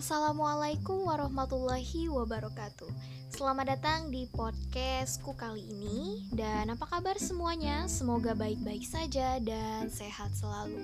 Assalamualaikum warahmatullahi wabarakatuh. Selamat datang di podcastku kali ini. Dan apa kabar semuanya? Semoga baik-baik saja dan sehat selalu.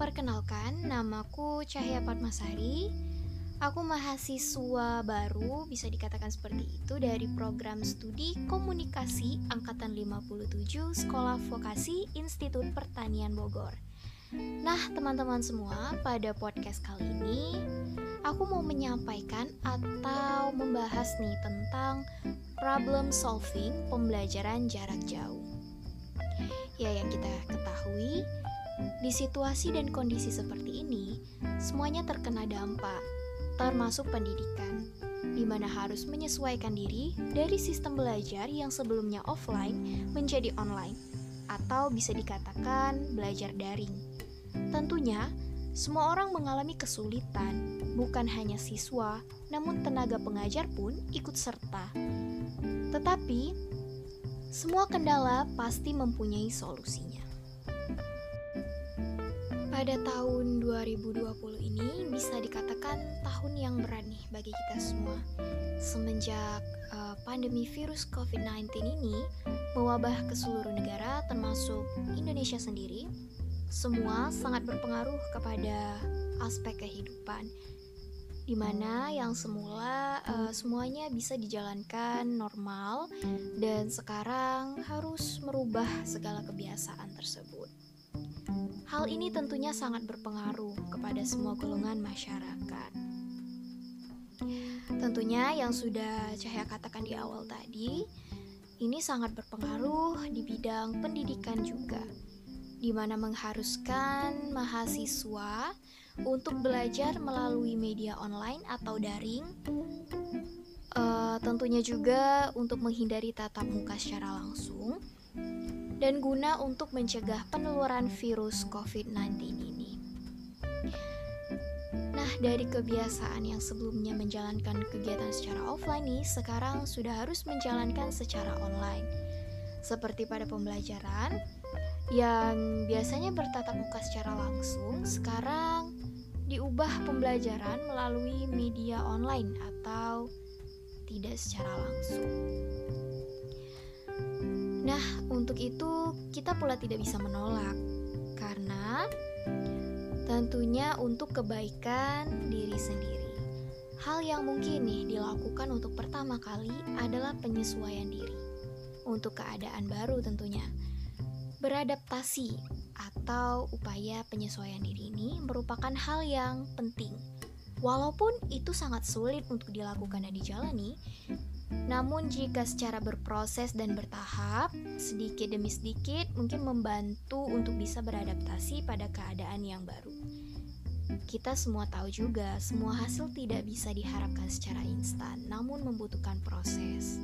Perkenalkan, namaku Cahya Patmasari Aku mahasiswa baru, bisa dikatakan seperti itu Dari program studi komunikasi Angkatan 57 Sekolah Vokasi Institut Pertanian Bogor Nah, teman-teman semua, pada podcast kali ini aku mau menyampaikan atau membahas nih tentang problem solving pembelajaran jarak jauh. Ya, yang kita ketahui, di situasi dan kondisi seperti ini, semuanya terkena dampak, termasuk pendidikan, di mana harus menyesuaikan diri dari sistem belajar yang sebelumnya offline menjadi online, atau bisa dikatakan belajar daring. Tentunya, semua orang mengalami kesulitan, bukan hanya siswa, namun tenaga pengajar pun ikut serta. Tetapi, semua kendala pasti mempunyai solusinya. Pada tahun 2020 ini bisa dikatakan tahun yang berat nih bagi kita semua. Semenjak uh, pandemi virus COVID-19 ini mewabah ke seluruh negara termasuk Indonesia sendiri, semua sangat berpengaruh kepada aspek kehidupan di mana yang semula uh, semuanya bisa dijalankan normal dan sekarang harus merubah segala kebiasaan tersebut. Hal ini tentunya sangat berpengaruh kepada semua golongan masyarakat. Tentunya yang sudah Cahaya katakan di awal tadi, ini sangat berpengaruh di bidang pendidikan juga di mana mengharuskan mahasiswa untuk belajar melalui media online atau daring. Uh, tentunya juga untuk menghindari tatap muka secara langsung dan guna untuk mencegah penularan virus COVID-19 ini. Nah, dari kebiasaan yang sebelumnya menjalankan kegiatan secara offline nih, sekarang sudah harus menjalankan secara online. Seperti pada pembelajaran, yang biasanya bertatap muka secara langsung sekarang diubah pembelajaran melalui media online atau tidak secara langsung. Nah, untuk itu kita pula tidak bisa menolak karena tentunya untuk kebaikan diri sendiri. Hal yang mungkin nih dilakukan untuk pertama kali adalah penyesuaian diri untuk keadaan baru tentunya Beradaptasi atau upaya penyesuaian diri ini merupakan hal yang penting. Walaupun itu sangat sulit untuk dilakukan dan dijalani, namun jika secara berproses dan bertahap, sedikit demi sedikit mungkin membantu untuk bisa beradaptasi pada keadaan yang baru. Kita semua tahu juga, semua hasil tidak bisa diharapkan secara instan, namun membutuhkan proses.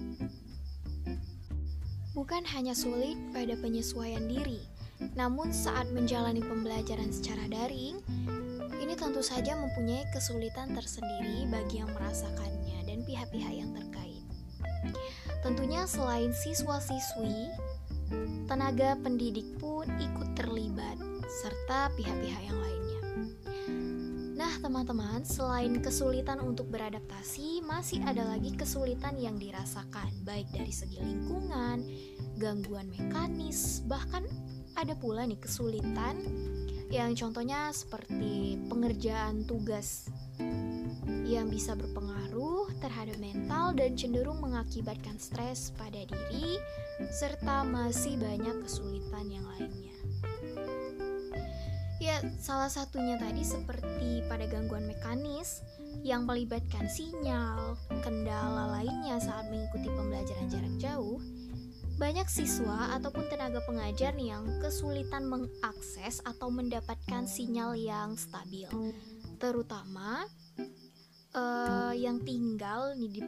Bukan hanya sulit pada penyesuaian diri, namun saat menjalani pembelajaran secara daring, ini tentu saja mempunyai kesulitan tersendiri bagi yang merasakannya dan pihak-pihak yang terkait. Tentunya selain siswa-siswi, tenaga pendidik pun ikut terlibat serta pihak-pihak yang lainnya. Nah, teman-teman, selain kesulitan untuk beradaptasi, masih ada lagi kesulitan yang dirasakan, baik dari segi lingkungan, gangguan mekanis, bahkan ada pula nih kesulitan yang contohnya seperti pengerjaan tugas yang bisa berpengaruh terhadap mental dan cenderung mengakibatkan stres pada diri serta masih banyak kesulitan yang lainnya. Ya, salah satunya tadi seperti pada gangguan mekanis yang melibatkan sinyal, kendala lainnya saat mengikuti pembelajaran jarak jauh, banyak siswa ataupun tenaga pengajar yang kesulitan mengakses atau mendapatkan sinyal yang stabil, terutama uh, yang tinggal di,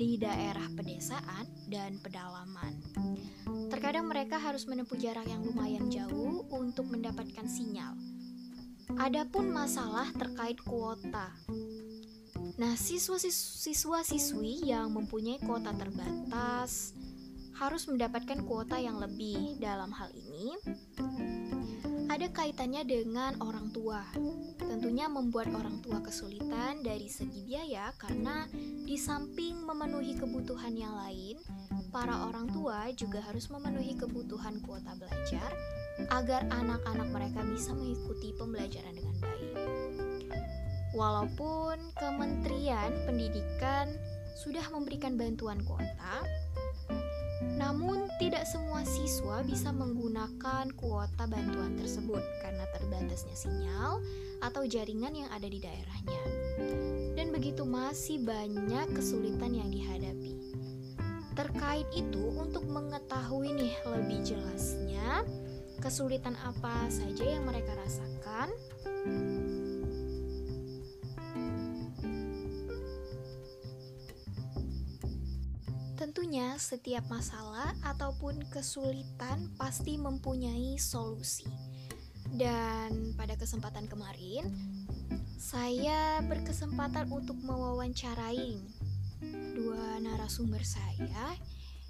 di daerah pedesaan dan pedalaman. Terkadang mereka harus menempuh jarak yang lumayan jauh untuk mendapatkan sinyal. Adapun masalah terkait kuota. Nah, siswa-siswi yang mempunyai kuota terbatas harus mendapatkan kuota yang lebih. Dalam hal ini, ada kaitannya dengan orang tua. Tentunya membuat orang tua kesulitan dari segi biaya karena di samping memenuhi kebutuhan yang lain, para orang tua juga harus memenuhi kebutuhan kuota belajar agar anak-anak mereka bisa mengikuti pembelajaran dengan baik. Walaupun Kementerian Pendidikan sudah memberikan bantuan kuota, tidak semua siswa bisa menggunakan kuota bantuan tersebut karena terbatasnya sinyal atau jaringan yang ada di daerahnya. Dan begitu masih banyak kesulitan yang dihadapi. Terkait itu, untuk mengetahui nih lebih jelasnya kesulitan apa saja yang mereka rasakan, Tentunya, setiap masalah ataupun kesulitan pasti mempunyai solusi. Dan pada kesempatan kemarin, saya berkesempatan untuk mewawancarai dua narasumber saya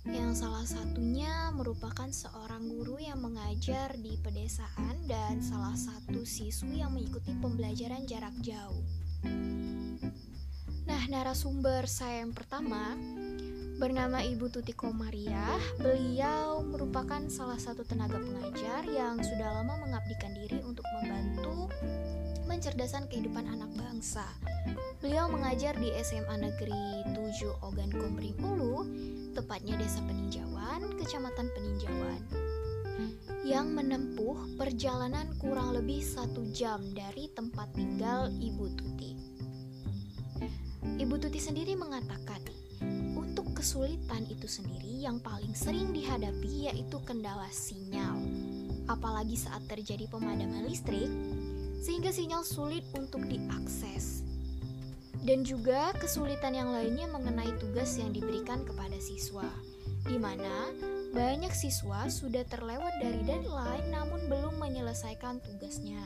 yang salah satunya merupakan seorang guru yang mengajar di pedesaan dan salah satu siswi yang mengikuti pembelajaran jarak jauh. Nah, narasumber saya yang pertama bernama Ibu Tuti Komariah. Beliau merupakan salah satu tenaga pengajar yang sudah lama mengabdikan diri untuk membantu mencerdaskan kehidupan anak bangsa. Beliau mengajar di SMA Negeri 7 Ogan Komering Ulu, tepatnya Desa Peninjauan, Kecamatan Peninjauan, yang menempuh perjalanan kurang lebih satu jam dari tempat tinggal Ibu Tuti. Ibu Tuti sendiri mengatakan, kesulitan itu sendiri yang paling sering dihadapi yaitu kendala sinyal. Apalagi saat terjadi pemadaman listrik, sehingga sinyal sulit untuk diakses. Dan juga kesulitan yang lainnya mengenai tugas yang diberikan kepada siswa, di mana banyak siswa sudah terlewat dari deadline namun belum menyelesaikan tugasnya.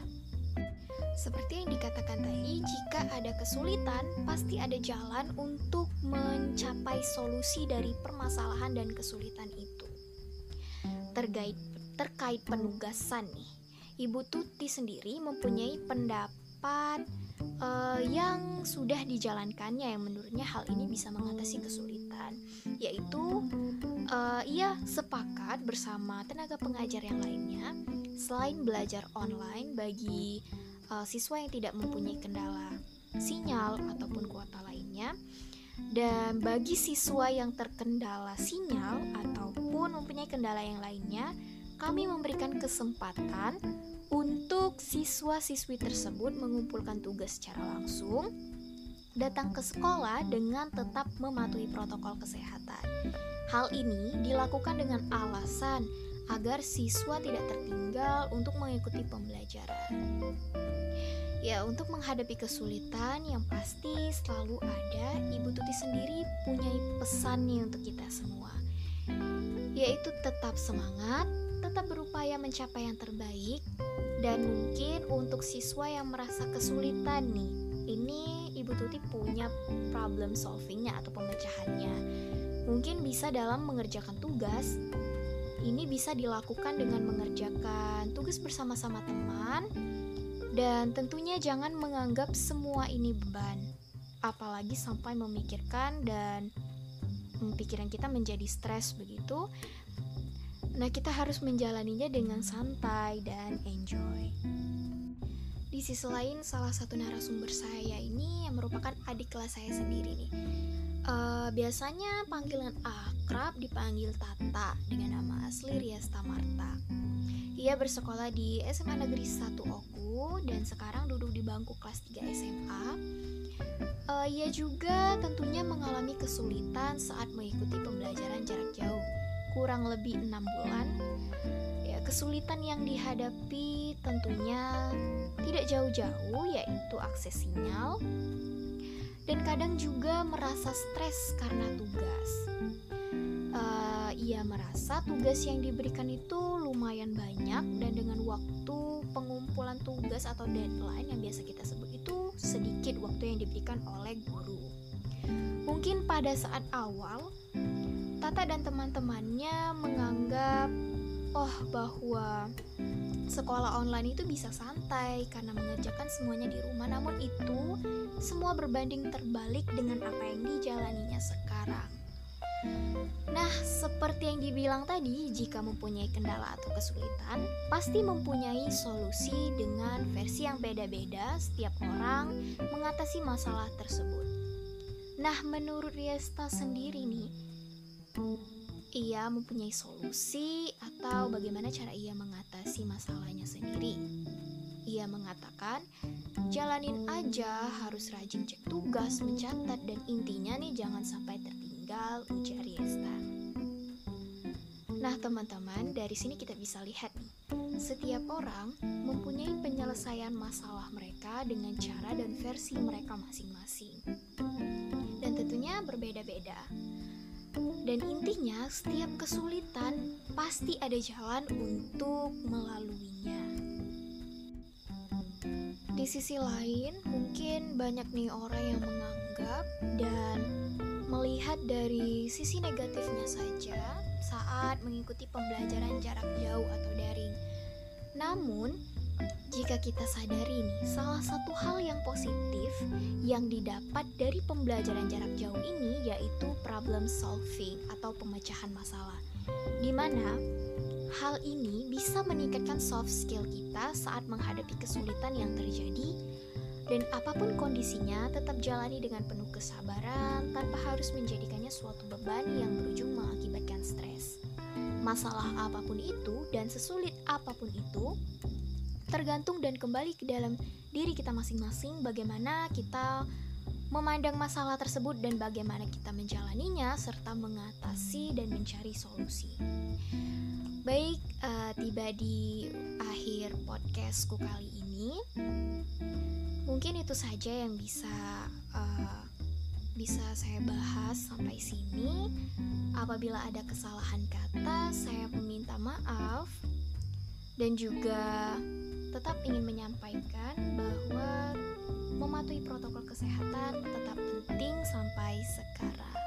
Seperti yang dikatakan tadi, jika ada kesulitan, pasti ada jalan untuk mencapai solusi dari permasalahan dan kesulitan itu. Terkait terkait penugasan nih, Ibu Tuti sendiri mempunyai pendapat uh, yang sudah dijalankannya yang menurutnya hal ini bisa mengatasi kesulitan, yaitu uh, ia sepakat bersama tenaga pengajar yang lainnya selain belajar online bagi uh, siswa yang tidak mempunyai kendala sinyal ataupun kuota lainnya. Dan bagi siswa yang terkendala sinyal ataupun mempunyai kendala yang lainnya, kami memberikan kesempatan untuk siswa-siswi tersebut mengumpulkan tugas secara langsung, datang ke sekolah dengan tetap mematuhi protokol kesehatan. Hal ini dilakukan dengan alasan agar siswa tidak tertinggal untuk mengikuti pembelajaran. Ya, untuk menghadapi kesulitan yang pasti selalu ada, Ibu Tuti sendiri punya pesan nih untuk kita semua. Yaitu tetap semangat, tetap berupaya mencapai yang terbaik, dan mungkin untuk siswa yang merasa kesulitan nih, ini Ibu Tuti punya problem solvingnya atau pemecahannya. Mungkin bisa dalam mengerjakan tugas, ini bisa dilakukan dengan mengerjakan tugas bersama-sama teman, dan tentunya jangan menganggap semua ini beban, apalagi sampai memikirkan dan pikiran kita menjadi stres begitu. Nah, kita harus menjalaninya dengan santai dan enjoy. Di sisi lain, salah satu narasumber saya ini yang merupakan adik kelas saya sendiri nih. Uh, biasanya panggilan akrab dipanggil Tata dengan nama asli Riasta Marta. Ia bersekolah di SMA Negeri 1 Oku dan sekarang duduk di bangku kelas 3 SMA. Uh, ia juga tentunya mengalami kesulitan saat mengikuti pembelajaran jarak jauh, kurang lebih enam bulan. Ya, kesulitan yang dihadapi tentunya tidak jauh-jauh, yaitu akses sinyal, dan kadang juga merasa stres karena tugas. Uh, ia merasa tugas yang diberikan itu lumayan banyak dan dengan waktu pengumpulan tugas atau deadline yang biasa kita sebut itu sedikit waktu yang diberikan oleh guru. Mungkin pada saat awal, Tata dan teman-temannya menganggap oh bahwa sekolah online itu bisa santai karena mengerjakan semuanya di rumah namun itu semua berbanding terbalik dengan apa yang dijalaninya sekarang Nah, seperti yang dibilang tadi, jika mempunyai kendala atau kesulitan, pasti mempunyai solusi dengan versi yang beda-beda setiap orang mengatasi masalah tersebut. Nah, menurut Riesta sendiri nih, ia mempunyai solusi atau bagaimana cara ia mengatasi masalahnya sendiri. Ia mengatakan, jalanin aja, harus rajin cek tugas, mencatat, dan intinya nih jangan sampai tertinggal, ujar Riesta. Nah teman-teman, dari sini kita bisa lihat nih, setiap orang mempunyai penyelesaian masalah mereka dengan cara dan versi mereka masing-masing. Dan tentunya berbeda-beda. Dan intinya, setiap kesulitan pasti ada jalan untuk melaluinya. Di sisi lain, mungkin banyak nih orang yang menganggap dan melihat dari sisi negatifnya saja saat mengikuti pembelajaran jarak jauh atau daring. Namun, jika kita sadari nih, salah satu hal yang positif yang didapat dari pembelajaran jarak jauh ini yaitu problem solving atau pemecahan masalah. Di mana hal ini bisa meningkatkan soft skill kita saat menghadapi kesulitan yang terjadi dan apa pun kondisinya tetap jalani dengan penuh kesabaran tanpa harus menjadikannya suatu beban yang berujung mengakibatkan stres. Masalah apa pun itu dan sesulit apa pun itu, tergantung dan kembali ke dalam diri kita masing-masing bagaimana kita memandang masalah tersebut dan bagaimana kita menjalaninya serta mengatasi dan mencari solusi. Baik, uh, tiba di akhir podcastku kali ini. Mungkin itu saja yang bisa uh, bisa saya bahas sampai sini. Apabila ada kesalahan kata, saya meminta maaf dan juga tetap ingin menyampaikan bahwa mematuhi protokol kesehatan tetap penting sampai sekarang.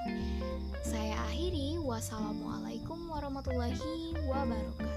Saya akhiri, wassalamualaikum warahmatullahi wabarakatuh.